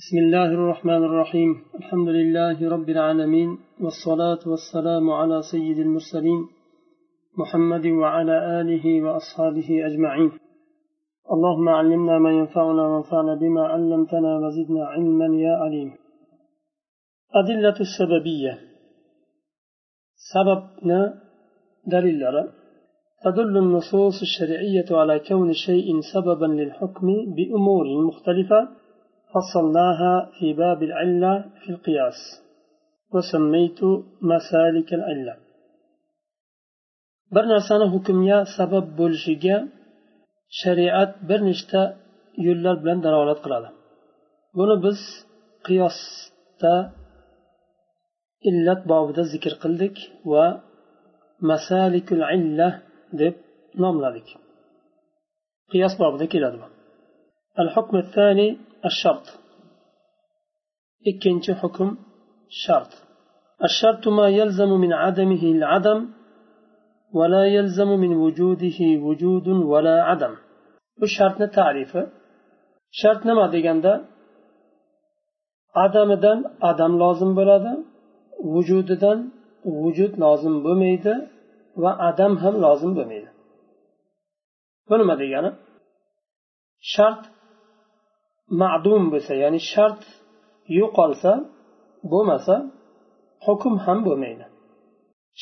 بسم الله الرحمن الرحيم. الحمد لله رب العالمين والصلاة والسلام على سيد المرسلين محمد وعلى آله وأصحابه أجمعين. اللهم علمنا ما ينفعنا وانفعنا بما علمتنا وزدنا علما يا عليم. أدلة السببية. سببنا دليل تدل النصوص الشرعية على كون شيء سببا للحكم بأمور مختلفة فصلناها في باب العلة في القياس. وسميت مسالك العلة. برنا سنة حكمية سبب بلشجة شريعة برنشتا يلال بلن دراولات قرالة بنو بس قياس تا إلت باب دا ذكر قلدك مسالك العلة دب نوم لذلك قياس باب دا الحكم الثاني الشرط ikkinchi hukm shart الشرط ما يلزم من عدمه العدم ولا يلزم من وجوده وجود ولا عدم bu shartni tarifi shart nima deganda adamidan adam lozim bo'ladi vujudidan vujud lozim bo'lmaydi va adam ham lozim bo'lmaydi bu nima degani shart ma'dum bo'lsa ya'ni shart yo'qolsa bo'lmasa hukm ham bo'lmaydi.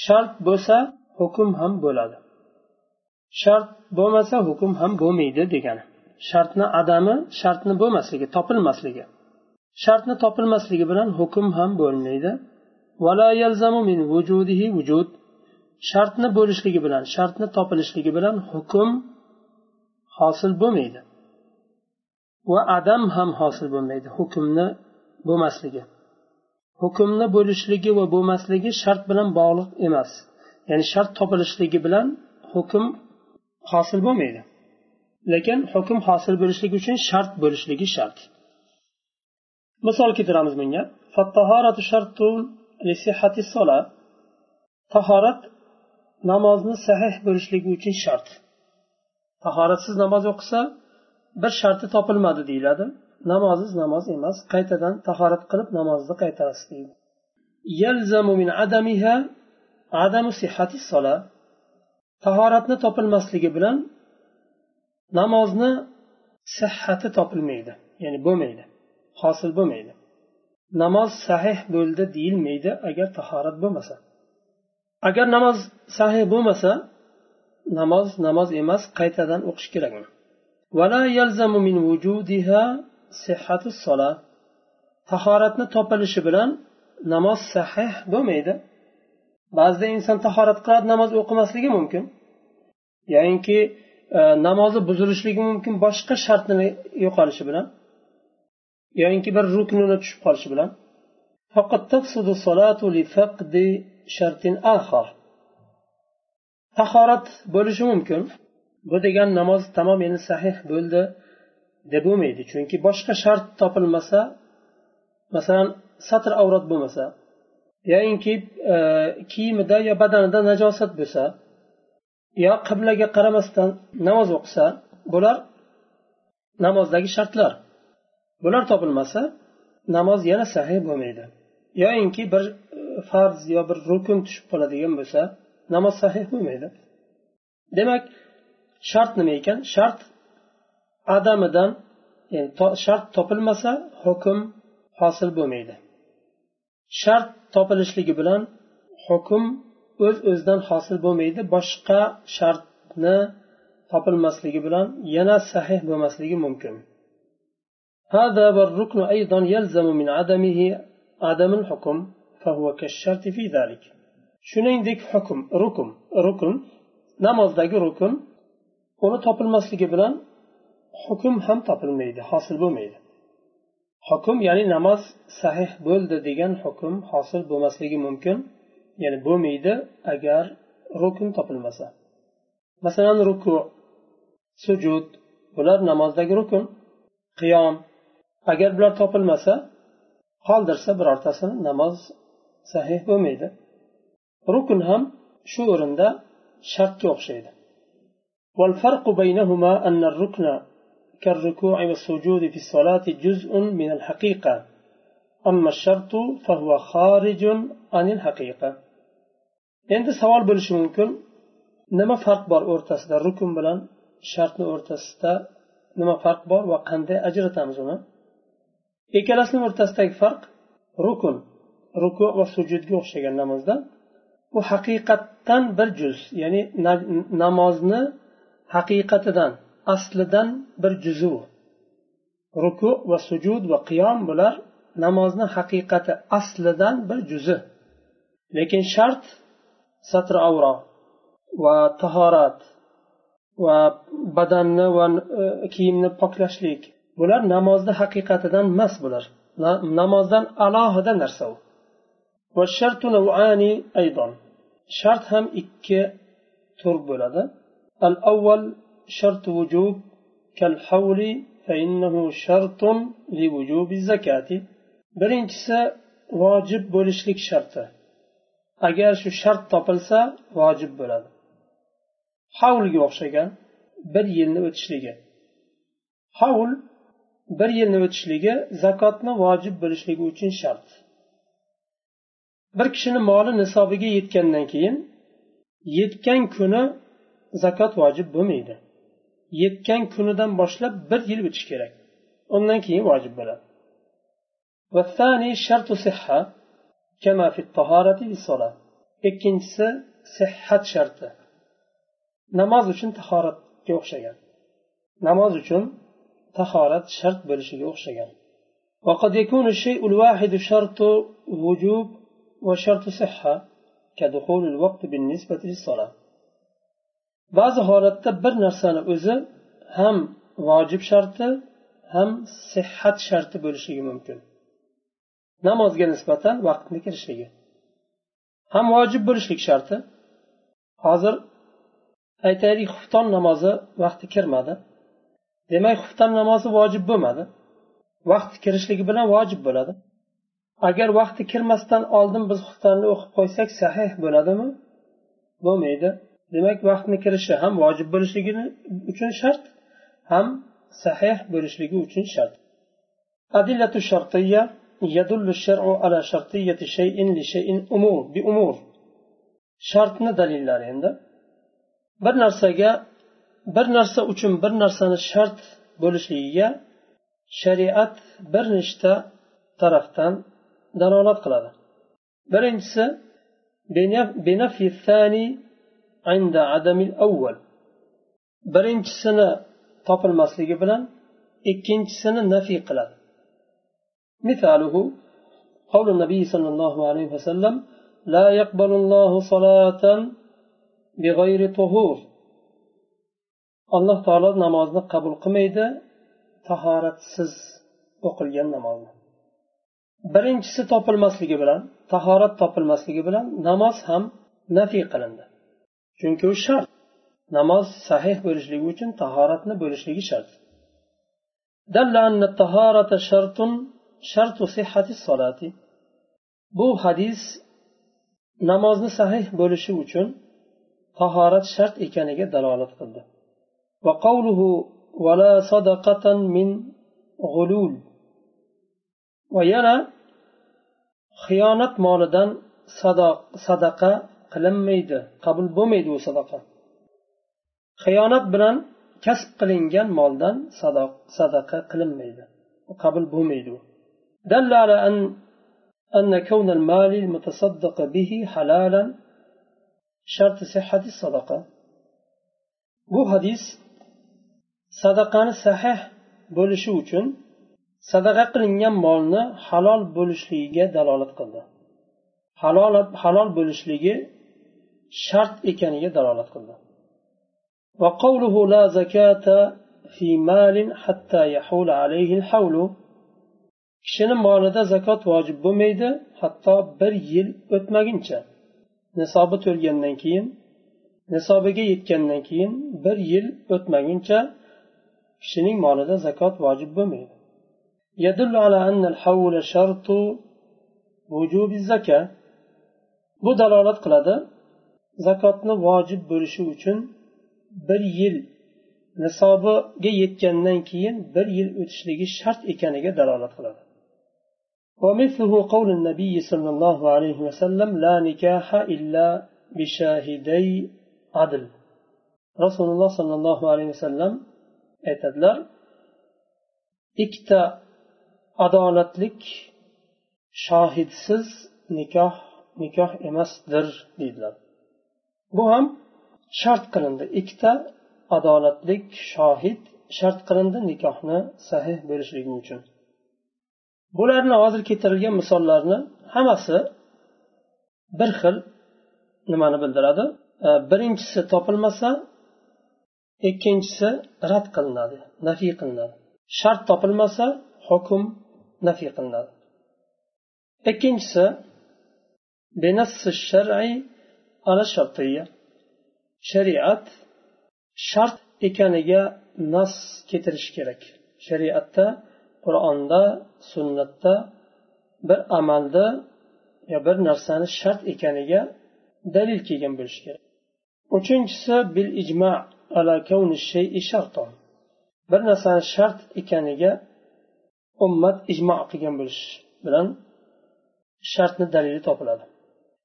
Shart bo'lsa hukm ham bo'ladi. Shart bo'lmasa hukm ham bo'lmaydi degani. Shartni adami shartni bo'lmasligi topilmasligi. Shartni topilmasligi bilan hukm ham bo'lmaydi. Vujud shartni bo'lishligi bilan shartni topilishligi bilan hukm hosil bo'lmaydi. Va adam ham hosil bo'lmaydi hukmni bo'lmasligi. Hukmni bo'lishligi va bo'lmasligi shart bilan bog'liq emas. Ya'ni shart topilishligi bilan hukm hosil bo'lmaydi. Lekin hukm hosil bo'lishligi uchun shart bo'lishligi shart. Misol keltiramiz bunga. Tahorat namozni sahih bo'lishligi uchun shart. Tahoratsiz namoz o'qisa bir sharti topilmadi deyiladi. Namoziz namoz emas qaytadan tahorat qilib namozni qaytarasiz deydi tahoratni topilmasligi bilan namozni sihhati topilmaydi ya'ni bo'lmaydi hosil bo'lmaydi. Namoz sahih bo'ldi deyilmaydi agar tahorat bo'lmasa. Agar namoz sahih bo'lmasa namoz namoz emas qaytadan o'qish kerak ولا يلزم من وجودها صحة الصلاة. Tahoratni topilishi bilan namoz sahih bo'lmaydi. Ba'zida inson tahorat qiladi namoz o'qimasligi mumkin. Yoinki e, namozi buzilishligi mumkin boshqa shartini yo'qolishi bilan yoinki bir ruknini tushib qolishi bilan. Tahorat bo'lishi mumkin. Bu degan namoz tamom endi sahih bo'ldi deb bo'lmaydi. Chunki boshqa shart topilmasa masalan satr avrat bo'lmasa yoinki e, kiyimida yo badanida najosat bo'lsa yo qiblaga qaramasdan namoz o'qisa bular namozdagi shartlar. Bular topilmasa namoz yana sahih bo'lmaydi. Yoyinki bir e, farz yo bir rukun tushib qoladigan bo'lsa namoz sahih bo'lmaydi. Demak shart nima ekan shart adamidan yani to, shart topilmasa hukm hosil bo'lmaydi shart topilishligi bilan hukm o'z öz o'zidan hosil bo'lmaydi boshqa shartni topilmasligi bilan yana sahih bo'lmasligi mumkin هذا والركن أيضا يلزم من عدمه عدم الحكم فهو كالشرط في ذلك shuningdek hukm rukn rukn namozdagi rukn uni topilmasligi bilan hukm ham topilmaydi hosil bo'lmaydi. Hukm ya'ni namoz sahih bo'ldi degan hukm hosil bo'lmasligi mumkin ya'ni bo'lmaydi agar rukn topilmasa. Masalan ruku sujud bular namozdagi rukn. Qiyom agar bular topilmasa qoldirsa birortasini namoz sahih bo'lmaydi. Rukn ham shu o'rinda shartga o'xshaydi. والفرق بينهما أن الركن كالركوع والسجود في الصلاة جزء من الحقيقة أما الشرط فهو خارج عن الحقيقة. عند سوال بلش ممكن؟ نما فرق بار أورتس در ركن بلان شرط أورتس نما فرق بار وقند أجر تامزونا؟ إكالاسن أورتس فرق؟ ركن. ركوع والسجود جوخشي جنمز ده وحقيقة بالجزء يعني نمازنا haqiqatidan aslidan bir juzu ruku va sujud va qiyom bular namozni haqiqati aslidan bir juzi. Lekin shart satr avro va tahorat va badanni va e, kiyimni poklashlik bular namozni haqiqatidan emas bular. Namozdan alohida narsa u. Shart ham ikki tur bo'ladi. al avval shart vujub kal havli فإنه شرط لوجوب الزكاة birinchisi vojib bo'lishlik sharti agar shu shart topilsa vojib bo'ladi havlga o'xshagan bir yilni o'tishligi havl bir yilni o'tishligi zakotni vojib bo'lishligi uchun shart bir kishini moli nisobiga yetgandan keyin yetgan kuni zakot vojib bo'lmaydi yetgan kunidan boshlab bir yil o'tishi kerak undan keyin vojib bo'ladi والثاني شرط صحة كما في الطهارة للصلاة ikkinchisi sihhat sharti namoz uchun tahoratga o'xshagan namoz uchun tahorat shart bo'lishiga o'xshagan وقد يكون الشيء الواحد شرط وجوب وشرط صحة كدخول الوقت بالنسبة للصلاة ba'zi holatda bir narsani o'zi ham vojib sharti ham sihhat sharti bo'lishligi mumkin. Namozga nisbatan vaqtni kirishligi. Ham vojib bo'lishlik sharti. Hozir aytaylik xufton namozi vaqti kirmadi. Demak xufton namozi vojib bo'lmadi. Vaqti kirishligi bilan vojib bo'ladi. Agar vaqti kirmasdan oldin biz xuftonni o'qib qo'ysak sahih bo'ladimi? Bo'lmaydi. demak vaqtni kirishi ham vojib bo'lishligi uchun shart ham sahih bo'lishligi uchun shart adillatu shartiya يدل الشرع على شرطية شيء لشيء أمور بأمور shartni dalillari endi bir narsaga bir narsa uchun bir narsani shart bo'lishligiga shariat bir nechta tarafdan dalolat qiladi birinchisi birinchisini topilmasligi bilan ikkinchisini nafiy qiladi مثاله قول النبي صلى الله عليه وسلم لا يقبل الله صلاة بغير طهور alloh taolo namozni qabul qilmaydi tahoratsiz o'qilgan namozni birinchisi topilmasligi bilan tahorat topilmasligi bilan namoz ham nafiy qilindi chunki u shart namoz sahih bo'lishligi uchun tahoratni bo'lishligi shart bu hadis namozni sahih bo'lishi uchun tahorat shart ekaniga dalolat qildi وقوله ولا صدقة من غلول va yana xiyonat molidan sadaqa qilinmaydi qabul bo'lmaydi u sadaqa xiyonat bilan kasb qilingan moldan sadaqa qilinmaydi qabul bo'lmaydi u دل على أن أن كون المال المتصدق به حلالا شرط صحة الصدقة bu hadis sadaqani sahih bo'lishi uchun sadaqa qilingan molni halol bo'lishligiga dalolat qildi halol halol bo'lishligi shart ekaniga dalolat qildi وقوله لا زكاة في مال حتى يحول عليه الحول kishini molida zakot vojib bo'lmaydi hatto bir yil o'tmaguncha nisobi to'lgandan keyin nisobiga yetgandan keyin bir yil o'tmaguncha kishining molida zakot vojib bo'lmaydi يدل على أن الحول شرط وجوب الزكاة bu dalolat qiladi zakotni vojib bo'lishi uchun bir yil nisobiga yetgandan keyin bir yil o'tishligi shart ekaniga dalolat qiladi ومثله قول النبي صلى الله عليه وسلم لا نكاح إلا بشاهدي عدل رسول الله صلى الله عليه وسلم aytadilar ikkita adolatlik shohidsiz nikoh nikoh emasdir deydilar Bu ham shart qilindi. Ikkita adolatlik shohid shart qilindi nikohni sahih bo'lishligi uchun. Bularni hozir keltirilgan misollarni hammasi bir xil nimani bildiradi? E, birinchisi topilmasa ikkinchisi rad qilinadi nafiy qilinadi. Shart topilmasa hukm nafiy qilinadi. Ikkinchisi shariat shart ekaniga nas keltirish kerak. Shariatda qur'onda sunnatda bir amalda yo bir narsani shart ekaniga dalil kelgan bo'lishi kerak. Uchinchisi bil ijma ala kavni shay'i sharton. Bir narsani shart ekaniga ummat ijmo qilgan bo'lish bilan shartni dalili topiladi.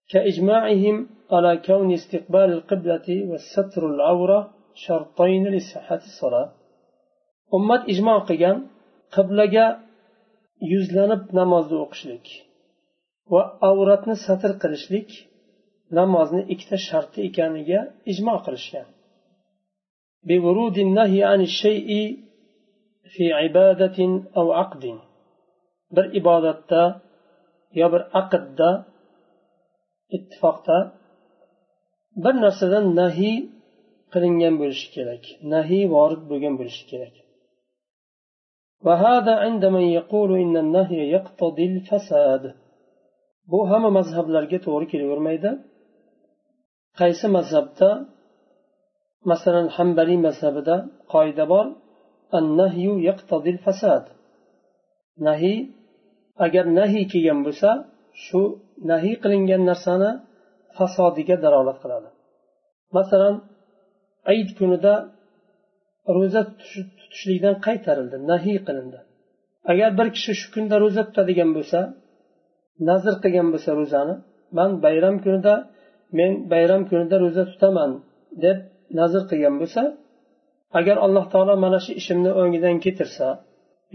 كإجماعهم على كون استقبال القبلة والستر العورة شرطين لصحة الصلاة. أمة إجماع قيام قبلة يزلنب نماز وقشلك وأورة ستر قرشلك نمازن إكتا شرط إكانية إجماع قرشيا. بورود النهي عن الشيء في عبادة أو عقد. بر إبادة يا بر عقد ittifoqda bir narsadan nahiy qilingan bo'lishi kerak nahiy vorid bo'lgan bo'lishi kerak وهذا عند من يقول إن النهي يقتضي الفساد bu hamma mazhablarga to'g'ri kelavermaydi qaysi mazhabda masalan hambaliy mazhabida qoida bor annahyu yaqtadil fasad nahiy agar nahiy kelgan bo'lsa shu nahiy qilingan narsani fasodiga dalolat qiladi. Masalan ayit kunida ro'za tutishlikdan qaytarildi nahiy qilindi. Agar bir kishi shu kunda ro'za tutadigan bo'lsa nazr qilgan bo'lsa ro'zani man bayram kunida men bayram kunida ro'za tutaman deb nazr qilgan bo'lsa agar alloh taolo mana shu ishimni o'ngidan ketirsa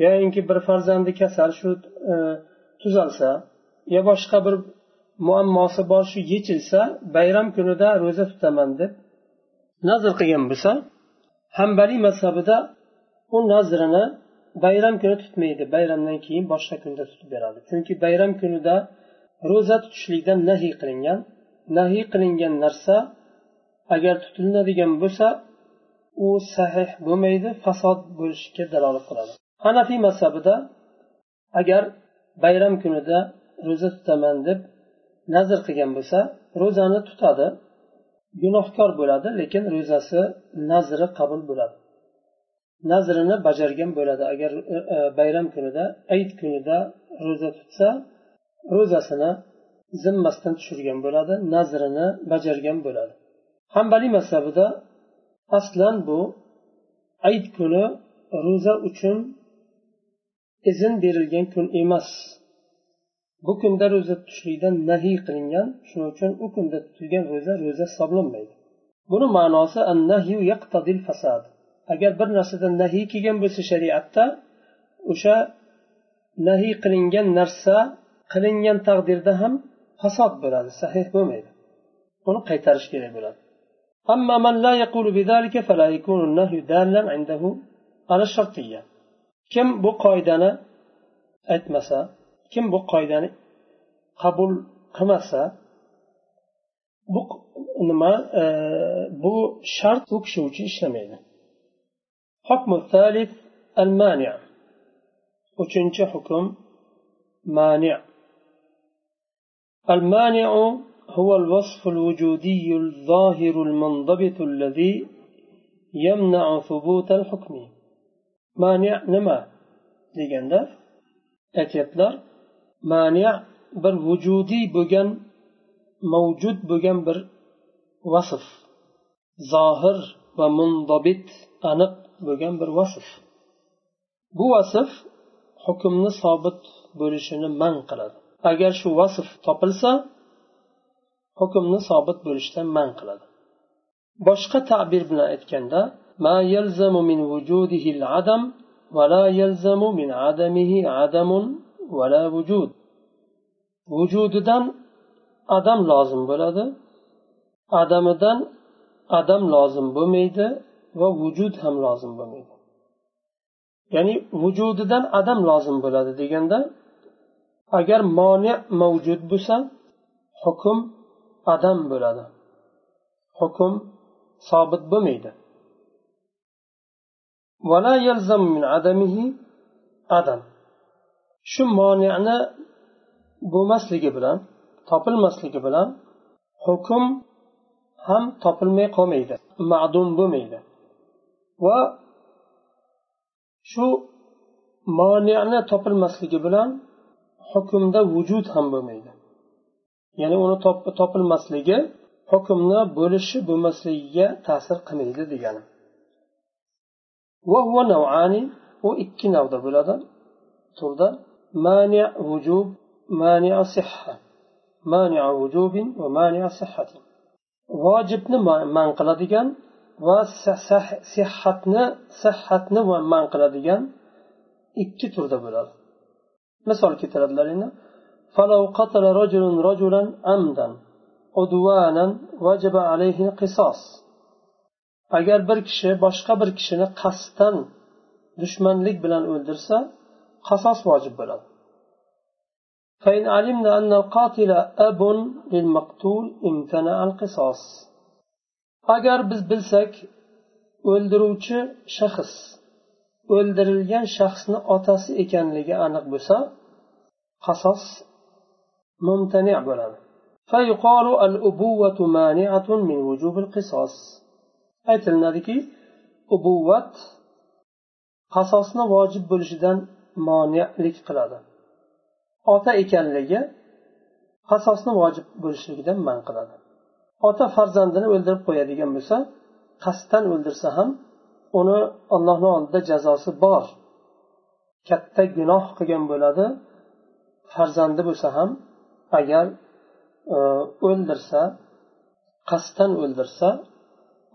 yoyinki bir farzandi kasal shu e, tuzalsa yo boshqa bir muammosi bor shu yechilsa bayram kunida ro'za tutaman deb nazr qilgan bo'lsa hambaliy mazhabida u nazrini bayram kuni tutmaydi. Bayramdan keyin boshqa kunda tutib beradi. Chunki bayram kunida ro'za tutishlikdan nahiy qilingan. Nahiy qilingan narsa agar tutiladigan bo'lsa u sahih bo'lmaydi fasod bo'lishiga dalolat qiladi. Hanafiy mazhabida agar bayram kunida ro'za tutaman deb nazr qilgan bo'lsa ro'zani tutadi gunohkor bo'ladi lekin ro'zasi nazri qabul bo'ladi. Nazrini bajargan bo'ladi. Agar e, e, bayram kunida ayit kunida ro'za tutsa ro'zasini zimmasidan tushirgan bo'ladi nazrini bajargan bo'ladi. Hambaliy mazhabida aslan bu ayit kuni ro'za uchun izn berilgan kun emas. bu kunda ro'za tutishlikdan nahiy qilingan shuning uchun u kunda tutilgan ro'za ro'za hisoblanmaydi buni ma'nosi fasad agar bir narsadan nahiy kelgan bo'lsa shariatda o'sha nahiy qilingan narsa qilingan taqdirda ham fasod bo'ladi sahih bo'lmaydi uni qaytarish kerak bo'ladi أما من لا يقول بذلك فلا يكون النهي دالا عنده على الشرطية kim bu qoidani aytmasa kim bu qoidani qabul qilmasa bu nima e, bu shart u kishi uchun ishlamaydi حكم الثالث المانع uchinchi hukm مانع المانع هو الوصف الوجودي الظاهر المنضبط الذي يمنع ثبوت الحكم مانع نما deganda aytyaptilar mani bir vujudiy bo'lgan mavjud bo'lgan bir vasf zohir va mundobit aniq bo'lgan bir vasf bu vasf hukmni sobit bo'lishini man qiladi agar shu vasf topilsa hukmni sobit bo'lishdan man qiladi boshqa ta'bir bilan aytganda ما يلزم من وجوده العدم ولا يلزم من عدمه عدم vala vujud vujudidan adam lozim bo'ladi adamidan adam lozim bo'lmaydi va vujud ham lozim bo'lmaydi ya'ni vujudidan adam lozim bo'ladi deganda agar moni mavjud bo'lsa hukm adam bo'ladi hukm sobit bo'lmaydi adam shu moniyani bo'lmasligi bilan topilmasligi bilan hukm ham topilmay qolmaydi ma'dum bo'lmaydi. Va shu moniyani topilmasligi bilan hukmda vujud ham bo'lmaydi. Ya'ni uni topilmasligi hukmni bo'lishi bo'lmasligiga ta'sir qilmaydi degani. U ikki navda bo'ladi turda mani vujub mani sihha mani vujubin va mani sihhatin vojibni man qiladigan va sihhatni sihhatni man qiladigan ikki turda bo'ladi misol keltiradilar endi فلو قتل رجل رجلا عمدا عدوانا وجب عليه القصاص agar bir kishi boshqa bir kishini qasddan dushmanlik bilan o'ldirsa qasos vojib bo'ladi فإن علمنا أن القاتل أب للمقتول امتنع القصاص agar biz bilsak o'ldiruvchi shaxs o'ldirilgan shaxsni otasi ekanligi aniq bo'lsa qasos mumtani bo'ladi فيقال الأبوة مانعة من وجوب القصاص aytilinadiki ubuvvat qasosni vojib bo'lishidan monelik qiladi. Ota ekanligi qasosni vojib bo'lishligidan man qiladi. Ota farzandini o'ldirib qo'yadigan bo'lsa qasddan o'ldirsa ham uni ollohni oldida jazosi bor. Katta gunoh qilgan bo'ladi farzandi bo'lsa ham agar e, o'ldirsa qasddan o'ldirsa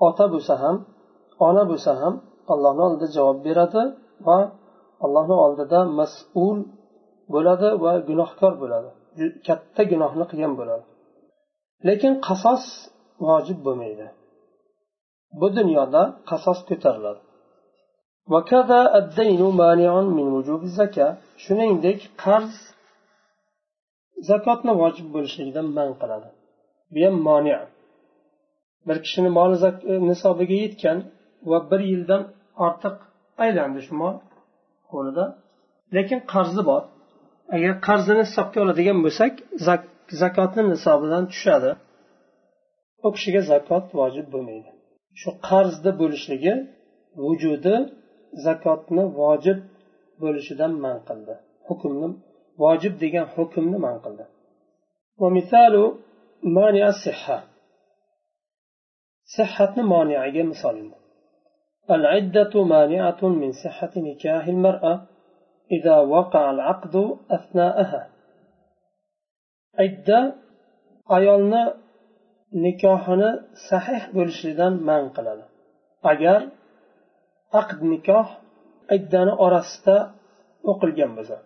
ota bo'lsa ham ona bo'lsa ham allohni oldida javob beradi va allohni oldida mas'ul bo'ladi va gunohkor bo'ladi. Katta gunohni qilgan bo'ladi. Lekin qasos vojib bo'lmaydi. Bu dunyoda qasos ko'tariladi. Shuningdek qarz zakotni vojib bo'lishligidan man qiladi. Bu ham moni. Bir kishini moli nisobiga yetgan va bir yildan ortiq aylandi shu mol. Qo'lida lekin qarzi bor. Agar qarzini hisobga oladigan bo'lsak zakotni nisobidan tushadi. U kishiga zakot vojib bo'lmaydi. Shu qarzni bo'lishligi vujudi zakotni vojib bo'lishidan man qildi. Hukmni vojib degan hukmni man qildi. Sihhatni moniyaga misol العدة مانعة من صحة نكاح المرأة إذا وقع العقد أثناءها عدة ayolni nikohini sahih bo'lishligidan man qiladi agar aqd nikoh iddani orasida o'qilgan bo'lsa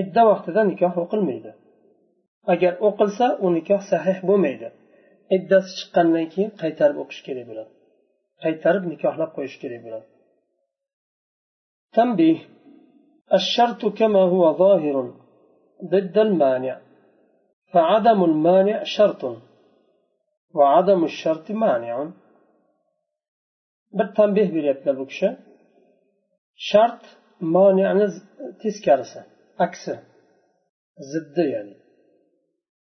idda vaqtida nikoh o'qilmaydi agar o'qilsa u nikoh sahih bo'lmaydi iddasi chiqqandan keyin qaytarib o'qish kerak bo'ladi qaytarib nikohlab qo'yish kerak bo'ladi tanbih الشرط كما هو ظاهر ضد المانع. فعدم المانع شرط. وعدم الشرط مانع. بالتنبيه بريبنا بكشة شرط مانع تسكرسة أكسة زد يعني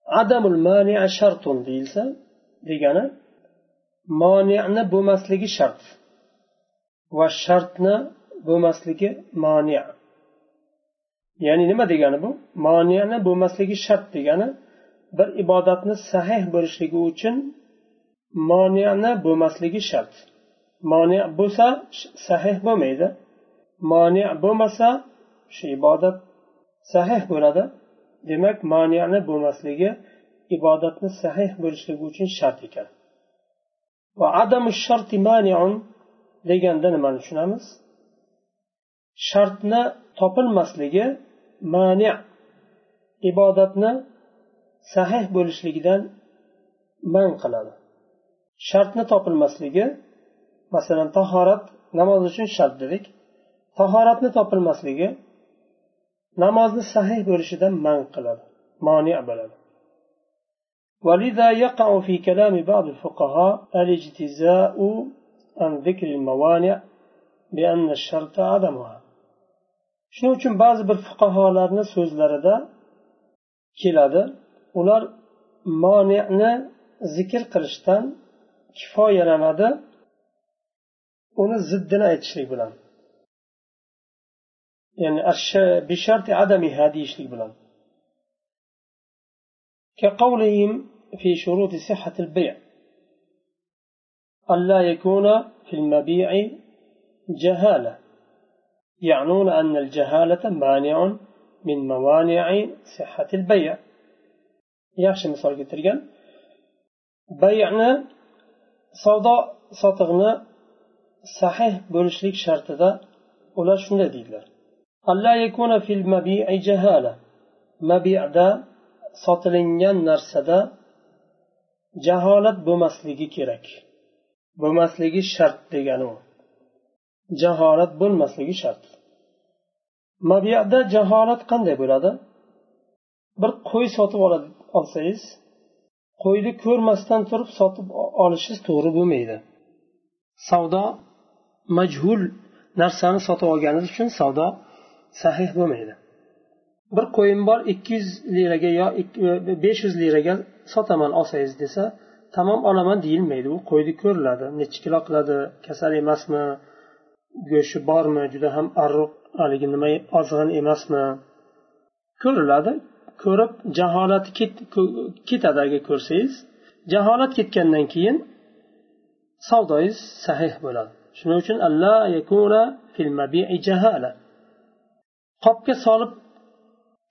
عدم المانع شرط ديلسة ديجانا moniani bo'lmasligi shart. Va shartni bo'lmasligi moni. Ya'ni nima degani bu? Moniyani bo'lmasligi shart degani bir ibodatni sahih bo'lishligi uchun moniyani bo'lmasligi shart. Moni bo'lsa sahih bo'lmaydi. Moni bo'lmasa shu ibodat sahih bo'ladi. Demak moniyani bo'lmasligi ibodatni sahih bo'lishligi uchun shart ekan. Va adamu sharti maniun deganda nimani tushunamiz? Shartni topilmasligi mani ibodatni sahih bo'lishligidan man qiladi. Shartni topilmasligi masalan tahorat namoz uchun shart dedik. Tahoratni topilmasligi namozni sahih bo'lishidan man qiladi moni bo'ladi. ولذا يقع في كلام بعض الفقهاء الاجتزاء عن ذكر الموانع بأن الشرط عدمها shuning uchun ba'zi bir fuqarolarni so'zlarida keladi ular monini zikr qilishdan kifoyalanadi uni ziddini aytishlik bilan ya'ni bisharti adamiha deyishlik bilan كقولهم في شروط صحة البيع. ألا يكون في المبيع جهالة. يعنون أن الجهالة مانع من موانع صحة البيع. يخشى مثال كتريان بيعنا صدى صدغنا صحيح بولشليك شرط ذا ولا شنو ألا يكون في المبيع جهالة. مبيع دا sotilingan narsada jaholat bo'lmasligi kerak. Bo'lmasligi shart degani u. Jaholat bo'lmasligi shart. Mabiyada jaholat qanday bo'ladi? Bir qo'y sotib olsangiz qo'yni ko'rmasdan turib sotib olishingiz to'g'ri bo'lmaydi. Savdo majhul narsani sotib olganingiz uchun savdo sahih bo'lmaydi. Bir qo'yim bor ikki yuz liraga yo e, besh yuz liraga sotaman olsangiz desa tamom olaman deyilmaydi. U qo'yni ko'riladi. Nechi kilo qiladi kasal emasmi? Go'shti bormi? Juda ham arriq haligi nima ozg'in emasmi? Ko'riladi. Ko'rib jaholati ketadi agar ko'rsangiz jaholat ketgandan keyin savdoyingiz sahih bo'ladi. Shuning uchun alla yakuna fil mabi'i jahala. Qopga solib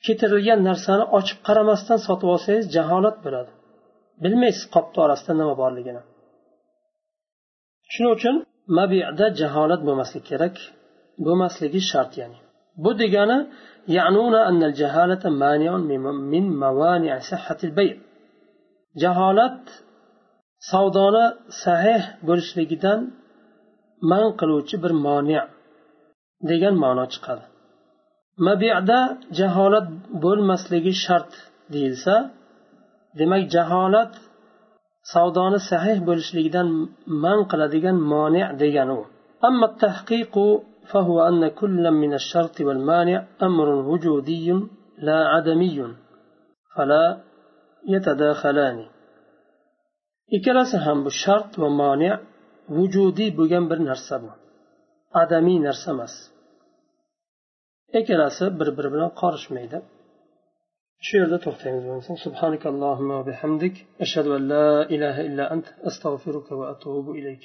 ketirilgan narsani ochib qaramasdan sotib olsangiz jaholat bo'ladi. Bilmaysiz qopni orasida nima borligini. Shuning uchun mabida jaholat bo'lmasligi kerak bo'lmasligi shart ya'ni. Bu degani jaholat savdoni sahih bo'lishligidan man qiluvchi bir moni degan ma'no chiqadi. mabiyda jaholat bo'lmasligi shart deyilsa demak jaholat savdoni sahih bo'lishligidan man qiladigan moni degani u أما التحقيق فهو أن كل من الشرط والمانع أمر وجودي لا عدمي فلا يتداخلان ikkalasi ham bu shart va moni vujudiy bo'lgan bir narsa bu adamiy narsa emas Ikkalasi bir biri bilan qorishmaydi. Shu yerda to'xtaymiz bo'lmasa subhanakallohumma bihamdik. Ashhadu an la ilaha illa ant astag'firuka va atubu ilayk.